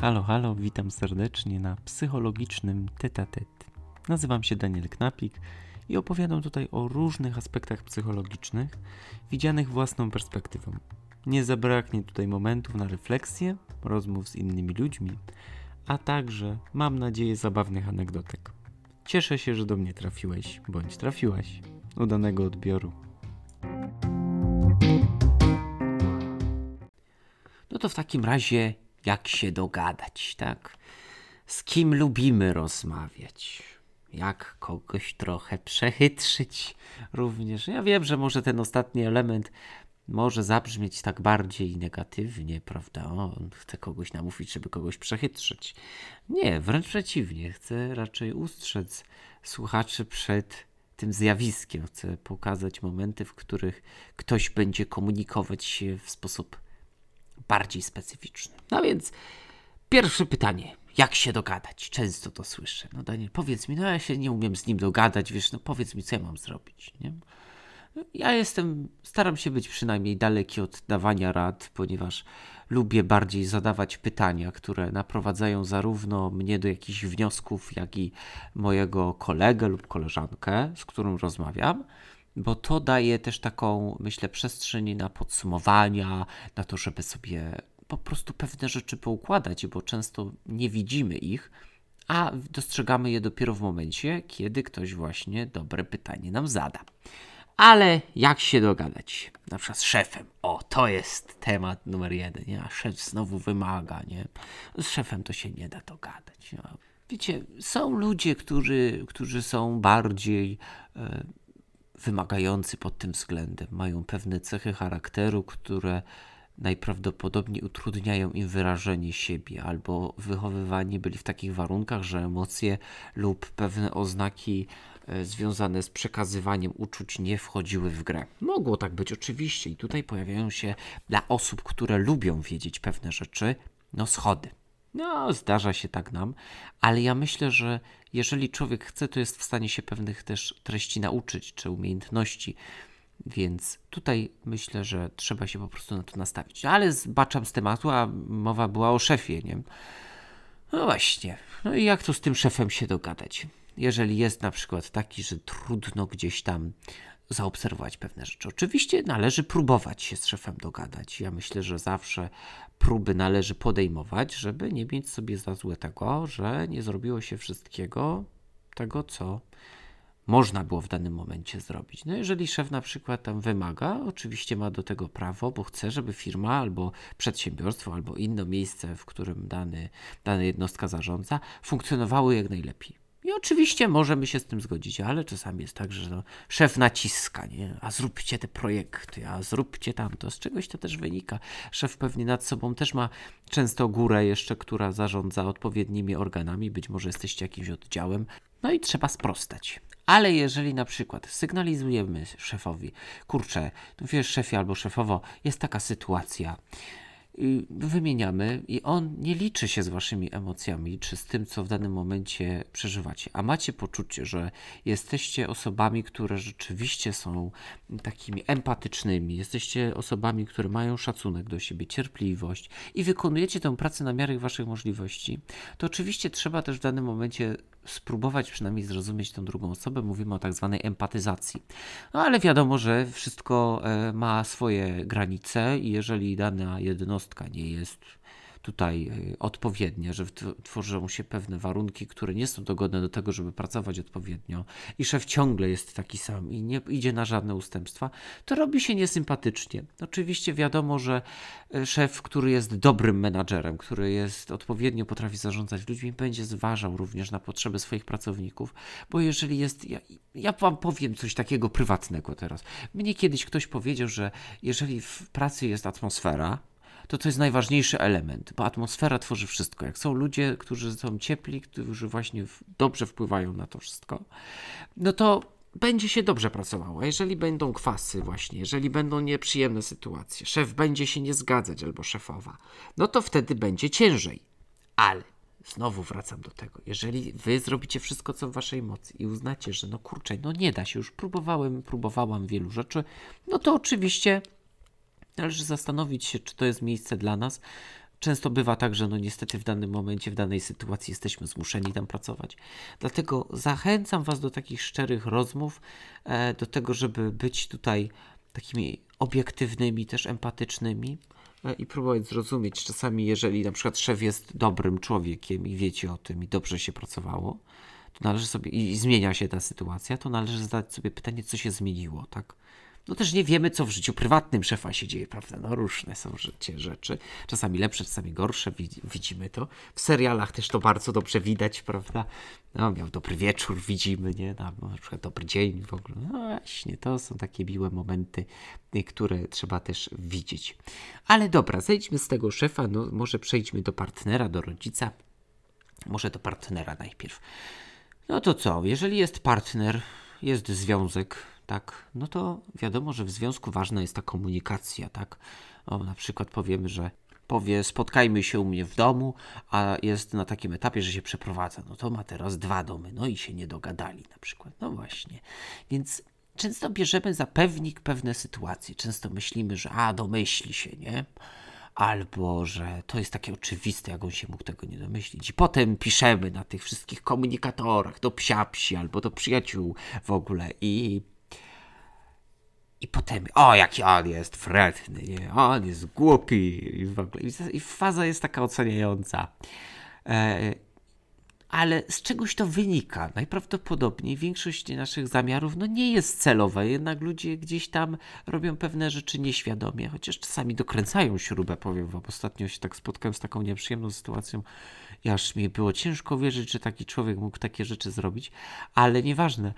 Halo, halo, witam serdecznie na psychologicznym tetatet. Nazywam się Daniel Knapik i opowiadam tutaj o różnych aspektach psychologicznych, widzianych własną perspektywą. Nie zabraknie tutaj momentów na refleksję, rozmów z innymi ludźmi, a także, mam nadzieję, zabawnych anegdotek. Cieszę się, że do mnie trafiłeś, bądź trafiłaś. Udanego odbioru. No to w takim razie, jak się dogadać, tak? Z kim lubimy rozmawiać? Jak kogoś trochę przechytrzyć również? Ja wiem, że może ten ostatni element może zabrzmieć tak bardziej negatywnie, prawda? On chce kogoś namówić, żeby kogoś przechytrzyć. Nie, wręcz przeciwnie. Chcę raczej ustrzec słuchaczy przed tym zjawiskiem. Chcę pokazać momenty, w których ktoś będzie komunikować się w sposób bardziej specyficzny. No więc pierwsze pytanie. Jak się dogadać? Często to słyszę. No Daniel, powiedz mi, no ja się nie umiem z nim dogadać, wiesz, no powiedz mi, co ja mam zrobić, nie? Ja jestem, staram się być przynajmniej daleki od dawania rad, ponieważ lubię bardziej zadawać pytania, które naprowadzają zarówno mnie do jakichś wniosków, jak i mojego kolegę lub koleżankę, z którą rozmawiam, bo to daje też taką, myślę, przestrzeń na podsumowania, na to, żeby sobie po prostu pewne rzeczy poukładać, bo często nie widzimy ich, a dostrzegamy je dopiero w momencie, kiedy ktoś właśnie dobre pytanie nam zada. Ale jak się dogadać? Na przykład z szefem. O, to jest temat numer jeden. Nie? A szef znowu wymaga, nie? Z szefem to się nie da dogadać. Nie? Wiecie, są ludzie, którzy, którzy są bardziej e, wymagający pod tym względem. Mają pewne cechy charakteru, które najprawdopodobniej utrudniają im wyrażenie siebie, albo wychowywani byli w takich warunkach, że emocje lub pewne oznaki e, związane z przekazywaniem uczuć nie wchodziły w grę. Mogło tak być oczywiście, i tutaj pojawiają się dla osób, które lubią wiedzieć pewne rzeczy, no schody. No, zdarza się tak nam, ale ja myślę, że jeżeli człowiek chce, to jest w stanie się pewnych też treści nauczyć czy umiejętności. Więc tutaj myślę, że trzeba się po prostu na to nastawić. Ale zbaczam z tematu, a mowa była o szefie, nie? No właśnie. No i jak to z tym szefem się dogadać? Jeżeli jest na przykład taki, że trudno gdzieś tam zaobserwować pewne rzeczy. Oczywiście należy próbować się z szefem dogadać. Ja myślę, że zawsze próby należy podejmować, żeby nie mieć sobie za złe tego, że nie zrobiło się wszystkiego tego, co można było w danym momencie zrobić. No jeżeli szef na przykład tam wymaga, oczywiście ma do tego prawo, bo chce, żeby firma albo przedsiębiorstwo, albo inne miejsce, w którym dany, dana jednostka zarządza, funkcjonowały jak najlepiej. I oczywiście możemy się z tym zgodzić, ale czasami jest tak, że no, szef naciska, nie? a zróbcie te projekty, a zróbcie tamto. Z czegoś to też wynika. Szef pewnie nad sobą też ma często górę jeszcze, która zarządza odpowiednimi organami, być może jesteście jakimś oddziałem, no i trzeba sprostać. Ale jeżeli na przykład sygnalizujemy szefowi, kurczę, wiesz szefie albo szefowo, jest taka sytuacja, wymieniamy i on nie liczy się z waszymi emocjami czy z tym, co w danym momencie przeżywacie, a macie poczucie, że jesteście osobami, które rzeczywiście są takimi empatycznymi, jesteście osobami, które mają szacunek do siebie, cierpliwość i wykonujecie tę pracę na miarę waszych możliwości, to oczywiście trzeba też w danym momencie spróbować przynajmniej zrozumieć tę drugą osobę. Mówimy o tak zwanej empatyzacji. No ale wiadomo, że wszystko e, ma swoje granice i jeżeli dana jednostka nie jest tutaj y, odpowiednie, że tworzą się pewne warunki, które nie są dogodne do tego, żeby pracować odpowiednio i szef ciągle jest taki sam i nie idzie na żadne ustępstwa, to robi się niesympatycznie. Oczywiście wiadomo, że y, szef, który jest dobrym menadżerem, który jest odpowiednio potrafi zarządzać ludźmi, będzie zważał również na potrzeby swoich pracowników, bo jeżeli jest, ja, ja wam powiem coś takiego prywatnego teraz. Mnie kiedyś ktoś powiedział, że jeżeli w pracy jest atmosfera, to to jest najważniejszy element, bo atmosfera tworzy wszystko. Jak są ludzie, którzy są ciepli, którzy właśnie dobrze wpływają na to wszystko, no to będzie się dobrze pracowało. Jeżeli będą kwasy, właśnie, jeżeli będą nieprzyjemne sytuacje, szef będzie się nie zgadzać albo szefowa, no to wtedy będzie ciężej. Ale znowu wracam do tego. Jeżeli wy zrobicie wszystko, co w waszej mocy i uznacie, że no kurczę, no nie da się, już próbowałem, próbowałam wielu rzeczy, no to oczywiście Należy zastanowić się, czy to jest miejsce dla nas, często bywa tak, że no niestety w danym momencie, w danej sytuacji jesteśmy zmuszeni tam pracować. Dlatego zachęcam Was do takich szczerych rozmów, e, do tego, żeby być tutaj takimi obiektywnymi, też empatycznymi e, i próbować zrozumieć. Czasami, jeżeli na przykład szef jest dobrym człowiekiem i wiecie o tym i dobrze się pracowało, to należy sobie i zmienia się ta sytuacja, to należy zadać sobie pytanie, co się zmieniło, tak? No też nie wiemy, co w życiu prywatnym szefa się dzieje, prawda? No różne są życie rzeczy, czasami lepsze, czasami gorsze, widzimy to. W serialach też to bardzo dobrze widać, prawda? No, miał dobry wieczór, widzimy, nie? No, na przykład dobry dzień w ogóle. No właśnie, to są takie miłe momenty, y, które trzeba też widzieć. Ale dobra, zejdźmy z tego szefa, no może przejdźmy do partnera, do rodzica. Może do partnera najpierw. No to co, jeżeli jest partner, jest związek, tak, no to wiadomo, że w związku ważna jest ta komunikacja, tak. O, na przykład powiemy, że powie spotkajmy się u mnie w domu, a jest na takim etapie, że się przeprowadza. No to ma teraz dwa domy, no i się nie dogadali na przykład. No właśnie. Więc często bierzemy za pewnik pewne sytuacje. Często myślimy, że a domyśli się, nie? albo że to jest takie oczywiste, jak on się mógł tego nie domyślić. I potem piszemy na tych wszystkich komunikatorach do psiapsi albo do przyjaciół w ogóle i i potem, o jaki on jest fretny, nie? on jest głupi i w ogóle. I faza jest taka oceniająca. E, ale z czegoś to wynika. Najprawdopodobniej większość naszych zamiarów no, nie jest celowa, jednak ludzie gdzieś tam robią pewne rzeczy nieświadomie, chociaż czasami dokręcają śrubę, powiem wam. Ostatnio się tak spotkałem z taką nieprzyjemną sytuacją, aż mi było ciężko wierzyć, że taki człowiek mógł takie rzeczy zrobić, ale nieważne.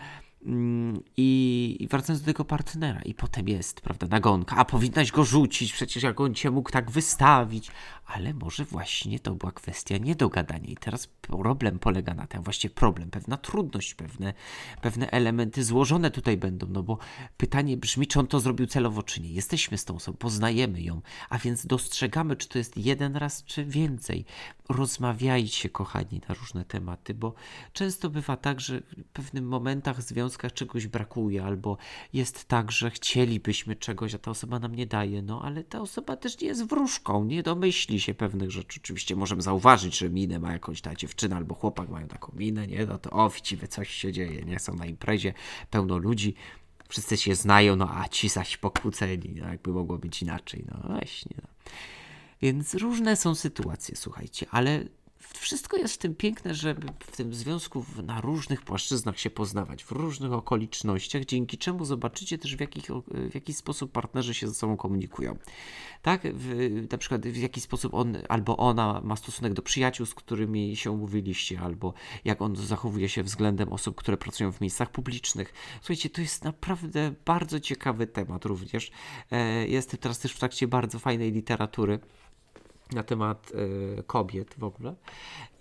Mm, I, wracając do tego partnera, i potem jest, prawda, nagonka, a powinnaś go rzucić, przecież jak on cię mógł tak wystawić, ale może właśnie to była kwestia niedogadania. I teraz problem polega na tym, właśnie problem, pewna trudność, pewne, pewne elementy złożone tutaj będą, no bo pytanie brzmi, czy on to zrobił celowo, czy nie. Jesteśmy z tą osobą, poznajemy ją, a więc dostrzegamy, czy to jest jeden raz, czy więcej. Rozmawiajcie, kochani, na różne tematy, bo często bywa tak, że w pewnych momentach, w związkach czegoś brakuje, albo jest tak, że chcielibyśmy czegoś, a ta osoba nam nie daje, no ale ta osoba też nie jest wróżką, nie domyśli się pewnych rzeczy. Oczywiście możemy zauważyć, że minę ma jakąś ta dziewczyna albo chłopak mają taką minę, nie? No to o, właściwie coś się dzieje, nie? Są na imprezie, pełno ludzi, wszyscy się znają, no a ci zaś pokłóceni, no jakby mogło być inaczej, no właśnie. No. Więc różne są sytuacje, słuchajcie, ale wszystko jest w tym piękne, żeby w tym związku na różnych płaszczyznach się poznawać, w różnych okolicznościach, dzięki czemu zobaczycie też w, jakich, w jaki sposób partnerzy się ze sobą komunikują. Tak, w, na przykład w jaki sposób on albo ona ma stosunek do przyjaciół, z którymi się umówiliście, albo jak on zachowuje się względem osób, które pracują w miejscach publicznych. Słuchajcie, to jest naprawdę bardzo ciekawy temat również. E, Jestem teraz też w trakcie bardzo fajnej literatury na temat y, kobiet w ogóle.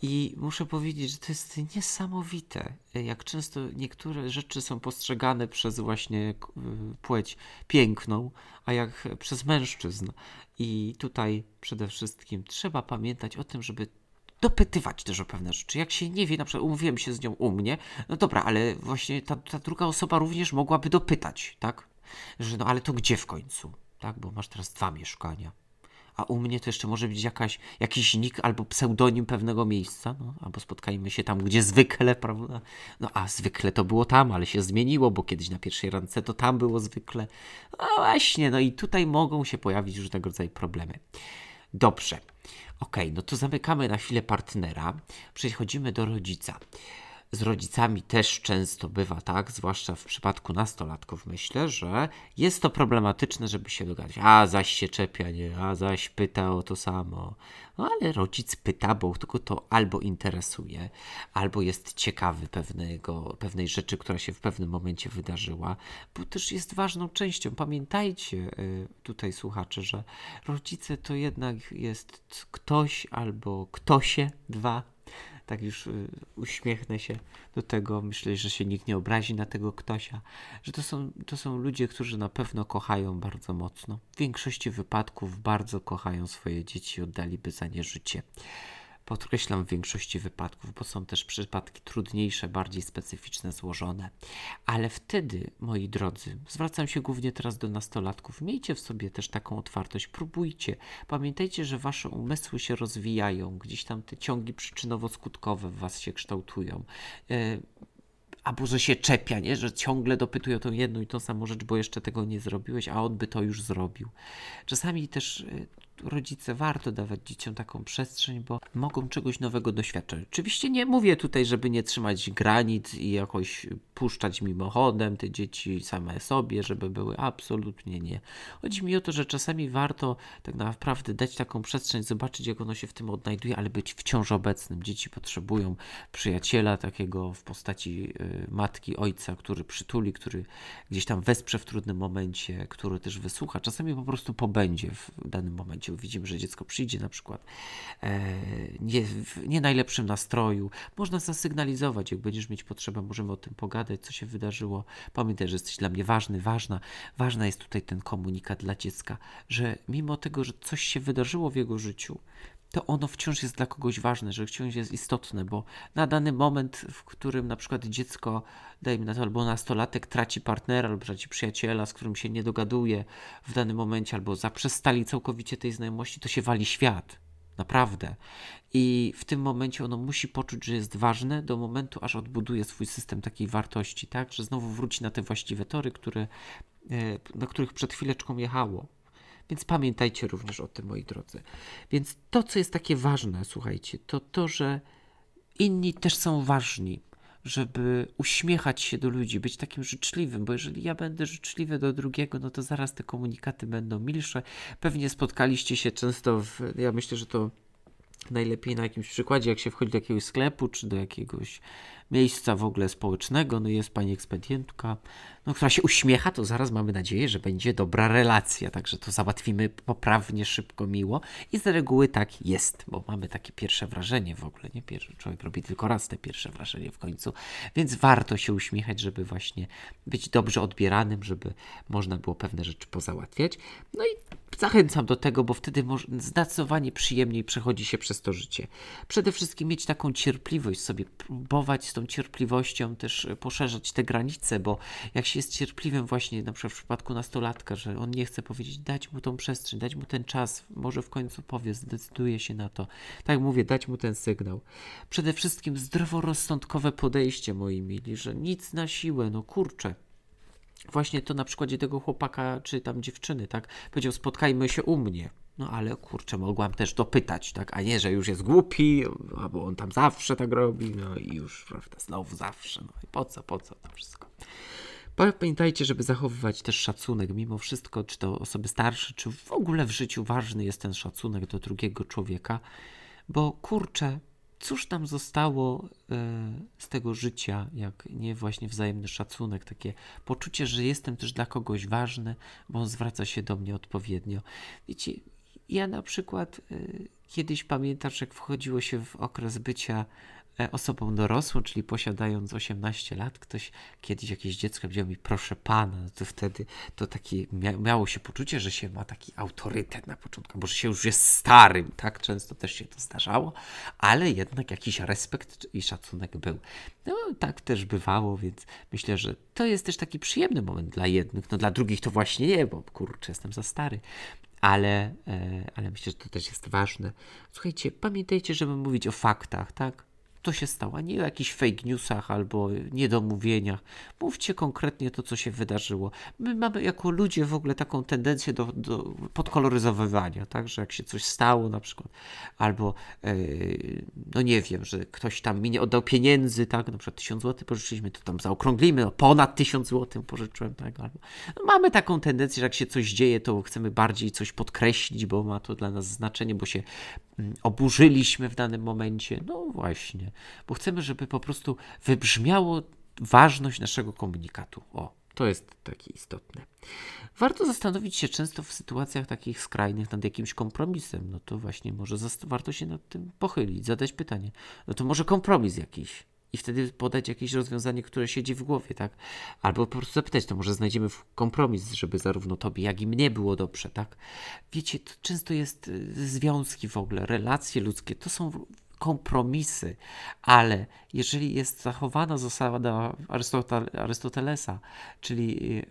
I muszę powiedzieć, że to jest niesamowite, jak często niektóre rzeczy są postrzegane przez właśnie y, płeć piękną, a jak przez mężczyzn. I tutaj przede wszystkim trzeba pamiętać o tym, żeby dopytywać też o pewne rzeczy. Jak się nie wie, na przykład umówiłem się z nią u mnie, no dobra, ale właśnie ta, ta druga osoba również mogłaby dopytać, tak? Że no ale to gdzie w końcu? Tak, bo masz teraz dwa mieszkania a u mnie to jeszcze może być jakaś, jakiś nick albo pseudonim pewnego miejsca, no, albo spotkajmy się tam, gdzie zwykle, prawda? No a zwykle to było tam, ale się zmieniło, bo kiedyś na pierwszej randce to tam było zwykle. No właśnie, no i tutaj mogą się pojawić różnego rodzaju problemy. Dobrze. Ok, no to zamykamy na chwilę partnera, przechodzimy do rodzica z rodzicami też często bywa tak, zwłaszcza w przypadku nastolatków, myślę, że jest to problematyczne, żeby się dogadać. A zaś się czepia, nie? A zaś pyta o to samo. No ale rodzic pyta, bo tylko to albo interesuje, albo jest ciekawy pewnego, pewnej rzeczy, która się w pewnym momencie wydarzyła, bo też jest ważną częścią. Pamiętajcie y, tutaj, słuchacze, że rodzice to jednak jest ktoś albo ktosie, dwa, tak już y, uśmiechnę się do tego, myślę, że się nikt nie obrazi na tego ktośa, że to są, to są ludzie, którzy na pewno kochają bardzo mocno. W większości wypadków bardzo kochają swoje dzieci i oddaliby za nie życie. Podkreślam w większości wypadków, bo są też przypadki trudniejsze, bardziej specyficzne, złożone. Ale wtedy, moi drodzy, zwracam się głównie teraz do nastolatków, miejcie w sobie też taką otwartość, próbujcie. Pamiętajcie, że wasze umysły się rozwijają, gdzieś tam te ciągi przyczynowo-skutkowe w was się kształtują. E, albo że się czepia, nie? że ciągle dopytuje o tą jedną i tą samą rzecz, bo jeszcze tego nie zrobiłeś, a on by to już zrobił. Czasami też y, rodzice warto dawać dzieciom taką przestrzeń, bo mogą czegoś nowego doświadczać. Oczywiście nie mówię tutaj, żeby nie trzymać granic i jakoś puszczać mimochodem te dzieci same sobie, żeby były absolutnie nie. Chodzi mi o to, że czasami warto tak naprawdę dać taką przestrzeń, zobaczyć jak ono się w tym odnajduje, ale być wciąż obecnym. Dzieci potrzebują przyjaciela takiego w postaci y, matki, ojca, który przytuli, który gdzieś tam wesprze w trudnym momencie, który też wysłucha. Czasami po prostu pobędzie w danym momencie widzimy, że dziecko przyjdzie na przykład e, nie, w nie najlepszym nastroju, można zasygnalizować, jak będziesz mieć potrzebę, możemy o tym pogadać, co się wydarzyło. Pamiętaj, że jesteś dla mnie ważny, ważna. Ważna jest tutaj ten komunikat dla dziecka, że mimo tego, że coś się wydarzyło w jego życiu, to ono wciąż jest dla kogoś ważne, że wciąż jest istotne, bo na dany moment, w którym na przykład dziecko, dajmy na to, albo nastolatek traci partnera, albo traci przyjaciela, z którym się nie dogaduje w danym momencie, albo zaprzestali całkowicie tej znajomości, to się wali świat. Naprawdę. I w tym momencie ono musi poczuć, że jest ważne do momentu, aż odbuduje swój system takiej wartości, tak? Że znowu wróci na te właściwe tory, które, e, na których przed chwileczką jechało. Więc pamiętajcie również o tym, moi drodzy. Więc to, co jest takie ważne, słuchajcie, to to, że inni też są ważni, żeby uśmiechać się do ludzi, być takim życzliwym, bo jeżeli ja będę życzliwy do drugiego, no to zaraz te komunikaty będą milsze. Pewnie spotkaliście się często w, ja myślę, że to najlepiej na jakimś przykładzie, jak się wchodzi do jakiegoś sklepu, czy do jakiegoś miejsca w ogóle społecznego, no jest pani ekspedientka, no, która się uśmiecha, to zaraz mamy nadzieję, że będzie dobra relacja, także to załatwimy poprawnie, szybko, miło i z reguły tak jest, bo mamy takie pierwsze wrażenie w ogóle, nie? Pierwszy człowiek robi tylko raz te pierwsze wrażenie w końcu, więc warto się uśmiechać, żeby właśnie być dobrze odbieranym, żeby można było pewne rzeczy pozałatwiać. No i zachęcam do tego, bo wtedy zdecydowanie przyjemniej przechodzi się przez to życie. Przede wszystkim mieć taką cierpliwość sobie, próbować z tą cierpliwością też poszerzać te granice, bo jak się jest cierpliwym właśnie na przykład w przypadku nastolatka, że on nie chce powiedzieć, dać mu tą przestrzeń, dać mu ten czas, może w końcu powie, zdecyduje się na to. Tak mówię, dać mu ten sygnał. Przede wszystkim zdroworozsądkowe podejście, moi mili, że nic na siłę, no kurczę, właśnie to na przykładzie tego chłopaka czy tam dziewczyny, tak? Powiedział, spotkajmy się u mnie. No ale kurczę, mogłam też dopytać, tak? A nie, że już jest głupi, albo on tam zawsze tak robi, no i już, prawda, znowu zawsze. No i po co, po co to wszystko? Pamiętajcie, żeby zachowywać też szacunek, mimo wszystko, czy to osoby starsze, czy w ogóle w życiu ważny jest ten szacunek do drugiego człowieka, bo kurczę, cóż tam zostało e, z tego życia, jak nie właśnie wzajemny szacunek, takie poczucie, że jestem też dla kogoś ważny, bo on zwraca się do mnie odpowiednio. Wiecie, ja na przykład e, kiedyś pamiętasz, jak wchodziło się w okres bycia osobą dorosłą, czyli posiadając 18 lat, ktoś kiedyś jakieś dziecko wziął mi proszę pana, no to wtedy to takie mia miało się poczucie, że się ma taki autorytet na początku, bo że się już jest starym, tak? Często też się to zdarzało, ale jednak jakiś respekt i szacunek był. No tak też bywało, więc myślę, że to jest też taki przyjemny moment dla jednych, no dla drugich to właśnie nie, bo kurczę, jestem za stary ale, e, ale myślę, że to też jest ważne. Słuchajcie, pamiętajcie, żeby mówić o faktach, tak? To się stało, nie o jakichś fake newsach albo niedomówieniach. Mówcie konkretnie to, co się wydarzyło. My mamy jako ludzie w ogóle taką tendencję do, do podkoloryzowywania, tak, że jak się coś stało na przykład, albo yy, no nie wiem, że ktoś tam mi nie oddał pieniędzy, tak, na przykład 1000 zł pożyczyliśmy, to tam zaokrąglimy, no ponad 1000 zł pożyczyłem, tak, albo no mamy taką tendencję, że jak się coś dzieje, to chcemy bardziej coś podkreślić, bo ma to dla nas znaczenie, bo się oburzyliśmy w danym momencie. No właśnie bo chcemy, żeby po prostu wybrzmiało ważność naszego komunikatu. O, to jest takie istotne. Warto zastanowić się często w sytuacjach takich skrajnych nad jakimś kompromisem. No to właśnie może warto się nad tym pochylić, zadać pytanie. No to może kompromis jakiś. I wtedy podać jakieś rozwiązanie, które siedzi w głowie, tak? Albo po prostu zapytać, to może znajdziemy kompromis, żeby zarówno tobie, jak i mnie było dobrze, tak? Wiecie, to często jest y, związki w ogóle, relacje ludzkie, to są kompromisy, ale jeżeli jest zachowana zasada Arystotelesa, czyli yy,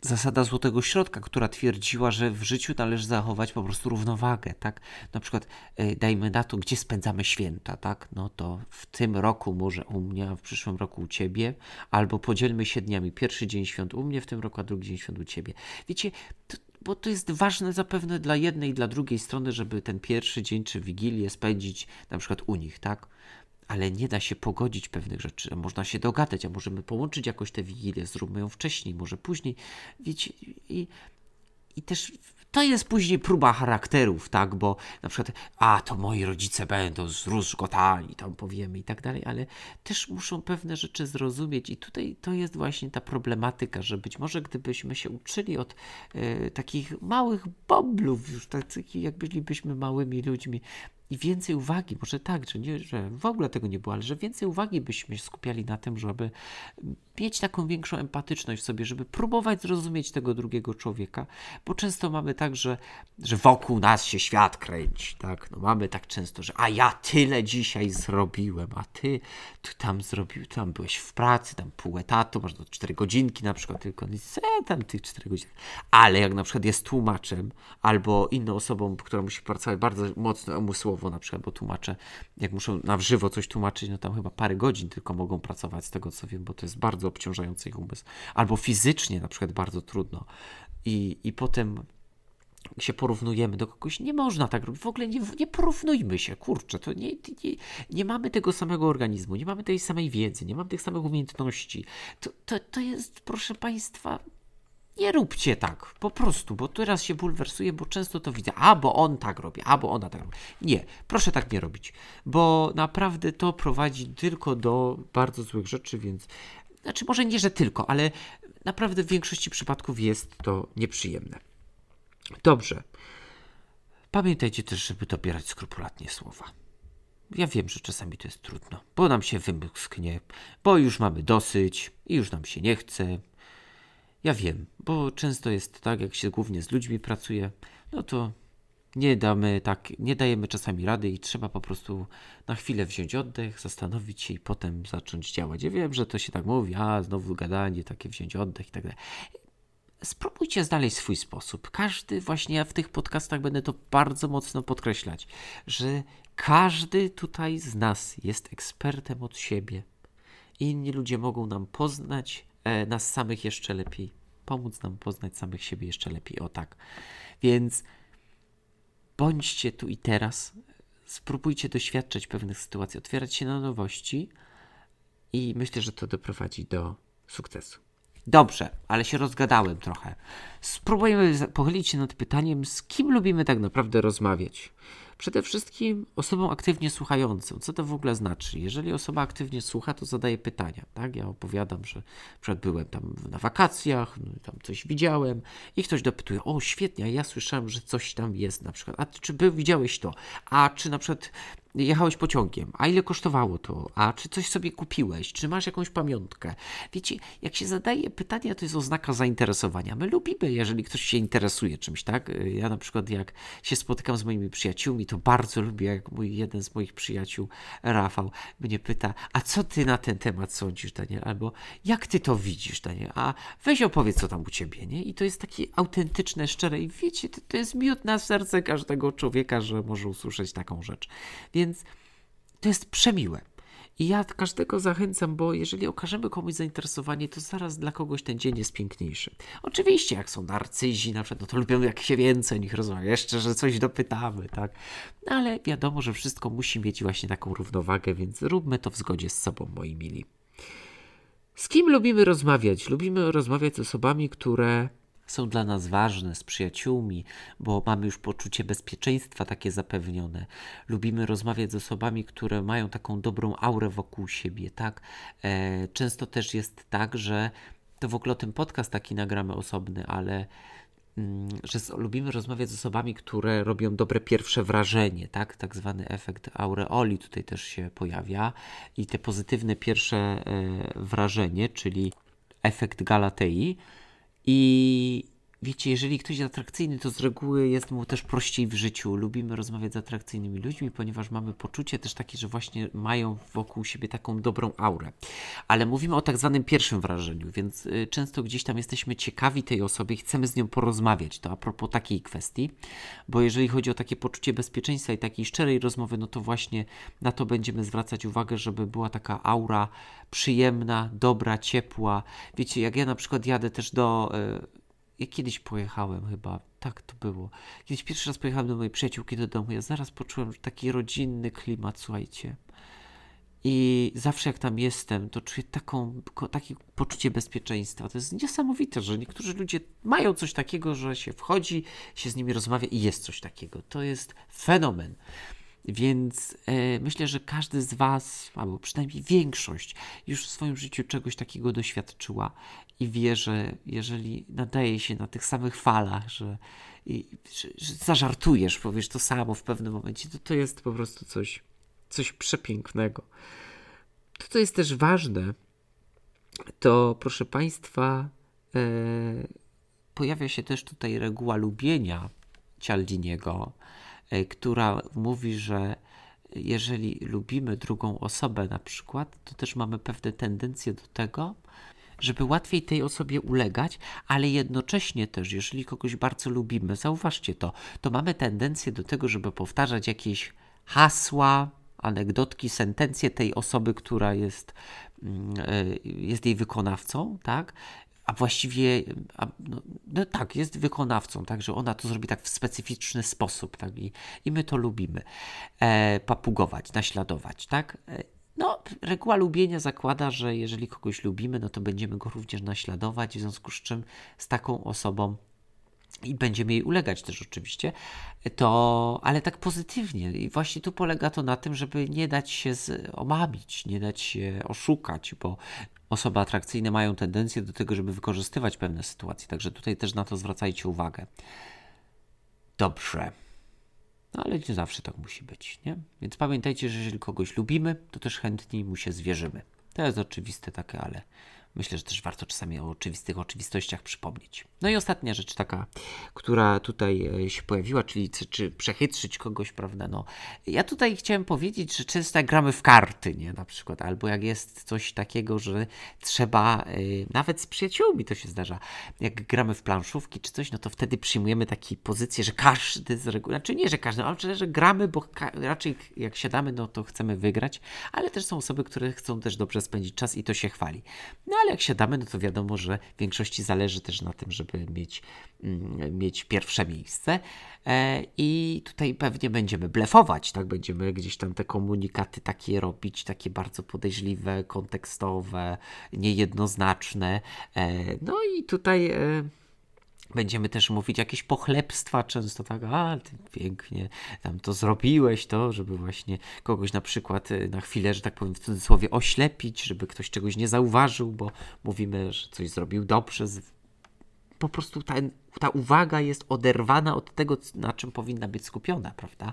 zasada złotego środka, która twierdziła, że w życiu należy zachować po prostu równowagę, tak? Na przykład yy, dajmy na to, gdzie spędzamy święta, tak? No to w tym roku może u mnie, a w przyszłym roku u ciebie, albo podzielmy się dniami. Pierwszy dzień świąt u mnie w tym roku, a drugi dzień świąt u ciebie. Wiecie, to, bo to jest ważne zapewne dla jednej i dla drugiej strony, żeby ten pierwszy dzień czy wigilię spędzić na przykład u nich, tak? Ale nie da się pogodzić pewnych rzeczy, można się dogadać, a możemy połączyć jakoś tę wigilię, zróbmy ją wcześniej, może później. Wiecie, i, i też to jest później próba charakterów, tak, bo na przykład, a to moi rodzice będą zróżgotani, tam powiemy i tak dalej, ale też muszą pewne rzeczy zrozumieć. I tutaj to jest właśnie ta problematyka, że być może gdybyśmy się uczyli od y, takich małych boblów, już takich jak bylibyśmy małymi ludźmi, i więcej uwagi, może tak, że, nie, że w ogóle tego nie było, ale że więcej uwagi byśmy skupiali na tym, żeby mieć taką większą empatyczność w sobie, żeby próbować zrozumieć tego drugiego człowieka, bo często mamy tak, że, że wokół nas się świat kręci, tak? No mamy tak często, że a ja tyle dzisiaj zrobiłem, a ty tu tam zrobił, tam byłeś w pracy, tam pół etatu, masz do 4 godzinki na przykład tylko, i tam tych 4 godzin. Ale jak na przykład jest tłumaczem albo inną osobą, która musi pracować bardzo mocno umysłowo na przykład, bo tłumacze, jak muszą na żywo coś tłumaczyć, no tam chyba parę godzin tylko mogą pracować z tego co wiem, bo to jest bardzo obciążający ich umysł. Albo fizycznie na przykład bardzo trudno. I, i potem się porównujemy do kogoś, nie można tak robić. W ogóle nie, nie porównujmy się, kurczę, to nie, nie, nie mamy tego samego organizmu, nie mamy tej samej wiedzy, nie mamy tych samych umiejętności. To, to, to jest, proszę Państwa, nie róbcie tak, po prostu, bo teraz się bulwersuję, bo często to widzę. A, bo on tak robi, a, bo ona tak robi. Nie, proszę tak nie robić, bo naprawdę to prowadzi tylko do bardzo złych rzeczy, więc znaczy, może nie, że tylko, ale naprawdę w większości przypadków jest to nieprzyjemne. Dobrze. Pamiętajcie też, żeby dobierać skrupulatnie słowa. Ja wiem, że czasami to jest trudno, bo nam się wymsknie, bo już mamy dosyć i już nam się nie chce. Ja wiem, bo często jest tak, jak się głównie z ludźmi pracuje, no to nie damy tak, nie dajemy czasami rady i trzeba po prostu na chwilę wziąć oddech, zastanowić się i potem zacząć działać. Ja wiem, że to się tak mówi, a znowu gadanie, takie wziąć oddech i tak dalej. Spróbujcie znaleźć swój sposób. Każdy, właśnie ja w tych podcastach będę to bardzo mocno podkreślać, że każdy tutaj z nas jest ekspertem od siebie. Inni ludzie mogą nam poznać nas samych jeszcze lepiej, pomóc nam poznać samych siebie jeszcze lepiej. O tak. Więc bądźcie tu i teraz, spróbujcie doświadczać pewnych sytuacji, otwierać się na nowości i myślę, że to doprowadzi do sukcesu. Dobrze, ale się rozgadałem trochę. Spróbujemy pochylić się nad pytaniem, z kim lubimy tak naprawdę rozmawiać. Przede wszystkim osobą aktywnie słuchającą. Co to w ogóle znaczy? Jeżeli osoba aktywnie słucha, to zadaje pytania. Tak? Ja opowiadam, że przed byłem tam na wakacjach, no, tam coś widziałem i ktoś dopytuje, o świetnie, ja słyszałem, że coś tam jest na przykład. A czy był, widziałeś to? A czy na przykład jechałeś pociągiem, a ile kosztowało to, a czy coś sobie kupiłeś, czy masz jakąś pamiątkę. Wiecie, jak się zadaje pytania, to jest oznaka zainteresowania. My lubimy, jeżeli ktoś się interesuje czymś, tak? Ja na przykład jak się spotykam z moimi przyjaciółmi, to bardzo lubię, jak mój jeden z moich przyjaciół, Rafał, mnie pyta, a co ty na ten temat sądzisz, Daniel? Albo jak ty to widzisz, Daniel? A weź opowiedz, co tam u ciebie, nie? I to jest takie autentyczne, szczere i wiecie, to, to jest miód na serce każdego człowieka, że może usłyszeć taką rzecz. Więc to jest przemiłe. I ja każdego zachęcam, bo jeżeli okażemy komuś zainteresowanie, to zaraz dla kogoś ten dzień jest piękniejszy. Oczywiście, jak są narcyzi, na przykład, no to lubią jak się więcej nich rozmawia, jeszcze, że coś dopytamy, tak? No ale wiadomo, że wszystko musi mieć właśnie taką równowagę, więc róbmy to w zgodzie z sobą, moi mili. Z kim lubimy rozmawiać? Lubimy rozmawiać z osobami, które są dla nas ważne, z przyjaciółmi, bo mamy już poczucie bezpieczeństwa takie zapewnione. Lubimy rozmawiać z osobami, które mają taką dobrą aurę wokół siebie, tak? E, często też jest tak, że to w ogóle tym podcast taki nagramy osobny, ale mm, że lubimy rozmawiać z osobami, które robią dobre pierwsze wrażenie, tak? Tak zwany efekt aureoli tutaj też się pojawia i te pozytywne pierwsze e, wrażenie, czyli efekt Galatei, i wiecie, jeżeli ktoś jest atrakcyjny, to z reguły jest mu też prościej w życiu. Lubimy rozmawiać z atrakcyjnymi ludźmi, ponieważ mamy poczucie też takie, że właśnie mają wokół siebie taką dobrą aurę. Ale mówimy o tak zwanym pierwszym wrażeniu, więc y, często gdzieś tam jesteśmy ciekawi tej osoby i chcemy z nią porozmawiać. To a propos takiej kwestii, bo jeżeli chodzi o takie poczucie bezpieczeństwa i takiej szczerej rozmowy, no to właśnie na to będziemy zwracać uwagę, żeby była taka aura przyjemna, dobra, ciepła. Wiecie, jak ja na przykład jadę też do. Ja kiedyś pojechałem chyba, tak to było. Kiedyś pierwszy raz pojechałem do mojej przyjaciółki do domu, ja zaraz poczułem taki rodzinny klimat, słuchajcie. I zawsze jak tam jestem, to czuję taką, takie poczucie bezpieczeństwa. To jest niesamowite, że niektórzy ludzie mają coś takiego, że się wchodzi, się z nimi rozmawia i jest coś takiego. To jest fenomen. Więc e, myślę, że każdy z Was, albo przynajmniej większość, już w swoim życiu czegoś takiego doświadczyła i wie, że jeżeli nadaje się na tych samych falach, że, i, że, że zażartujesz, powiesz to samo w pewnym momencie, to to jest po prostu coś, coś przepięknego. To, co jest też ważne, to proszę Państwa, e, pojawia się też tutaj reguła lubienia Cialdiniego, która mówi, że jeżeli lubimy drugą osobę na przykład, to też mamy pewne tendencje do tego, żeby łatwiej tej osobie ulegać, ale jednocześnie też, jeżeli kogoś bardzo lubimy, zauważcie to, to mamy tendencję do tego, żeby powtarzać jakieś hasła, anegdotki, sentencje tej osoby, która jest, mm, e, jest jej wykonawcą, tak? A właściwie, a, no, no tak, jest wykonawcą, tak, że ona to zrobi tak w specyficzny sposób, tak, i, i my to lubimy. E, papugować, naśladować, tak. E, no, reguła lubienia zakłada, że jeżeli kogoś lubimy, no to będziemy go również naśladować, w związku z czym z taką osobą i będziemy jej ulegać też oczywiście, to, ale tak pozytywnie. I właśnie tu polega to na tym, żeby nie dać się omamić, nie dać się oszukać, bo osoby atrakcyjne mają tendencję do tego, żeby wykorzystywać pewne sytuacje, także tutaj też na to zwracajcie uwagę. Dobrze. No ale nie zawsze tak musi być, nie? Więc pamiętajcie, że jeżeli kogoś lubimy, to też chętniej mu się zwierzymy. To jest oczywiste takie, ale myślę, że też warto czasami o oczywistych oczywistościach przypomnieć. No i ostatnia rzecz taka, która tutaj e, się pojawiła, czyli czy, czy przechytrzyć kogoś, prawda? No, ja tutaj chciałem powiedzieć, że często jak gramy w karty, nie? Na przykład, albo jak jest coś takiego, że trzeba, y, nawet z przyjaciółmi to się zdarza, jak gramy w planszówki czy coś, no to wtedy przyjmujemy taką pozycję, że każdy z reguły, znaczy nie, że każdy, ale że gramy, bo raczej jak siadamy, no to chcemy wygrać, ale też są osoby, które chcą też dobrze spędzić czas i to się chwali. No ale jak siadamy, no to wiadomo, że w większości zależy też na tym, żeby mieć, mm, mieć pierwsze miejsce. E, I tutaj pewnie będziemy blefować, tak? Będziemy gdzieś tam te komunikaty takie robić, takie bardzo podejrzliwe, kontekstowe, niejednoznaczne. E, No i tutaj. Będziemy też mówić jakieś pochlebstwa często, tak, a ty pięknie tam to zrobiłeś, to, żeby właśnie kogoś na przykład y, na chwilę, że tak powiem w cudzysłowie, oślepić, żeby ktoś czegoś nie zauważył, bo mówimy, że coś zrobił dobrze. Po prostu ta, ta uwaga jest oderwana od tego, na czym powinna być skupiona, prawda?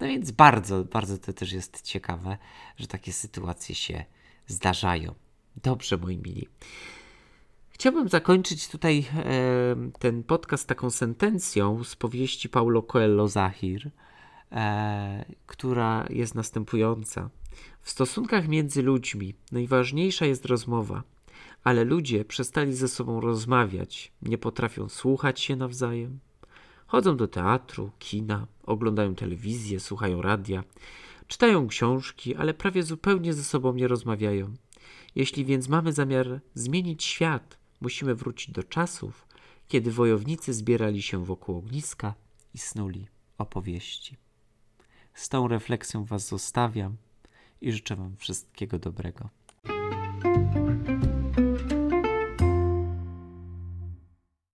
No więc bardzo, bardzo to też jest ciekawe, że takie sytuacje się zdarzają. Dobrze, moi mili. Chciałbym zakończyć tutaj e, ten podcast taką sentencją z powieści Paulo Coelho Zahir, e, która jest następująca. W stosunkach między ludźmi najważniejsza jest rozmowa, ale ludzie przestali ze sobą rozmawiać, nie potrafią słuchać się nawzajem. Chodzą do teatru, kina, oglądają telewizję, słuchają radia, czytają książki, ale prawie zupełnie ze sobą nie rozmawiają. Jeśli więc mamy zamiar zmienić świat, musimy wrócić do czasów, kiedy wojownicy zbierali się wokół ogniska i snuli opowieści. Z tą refleksją Was zostawiam i życzę Wam wszystkiego dobrego.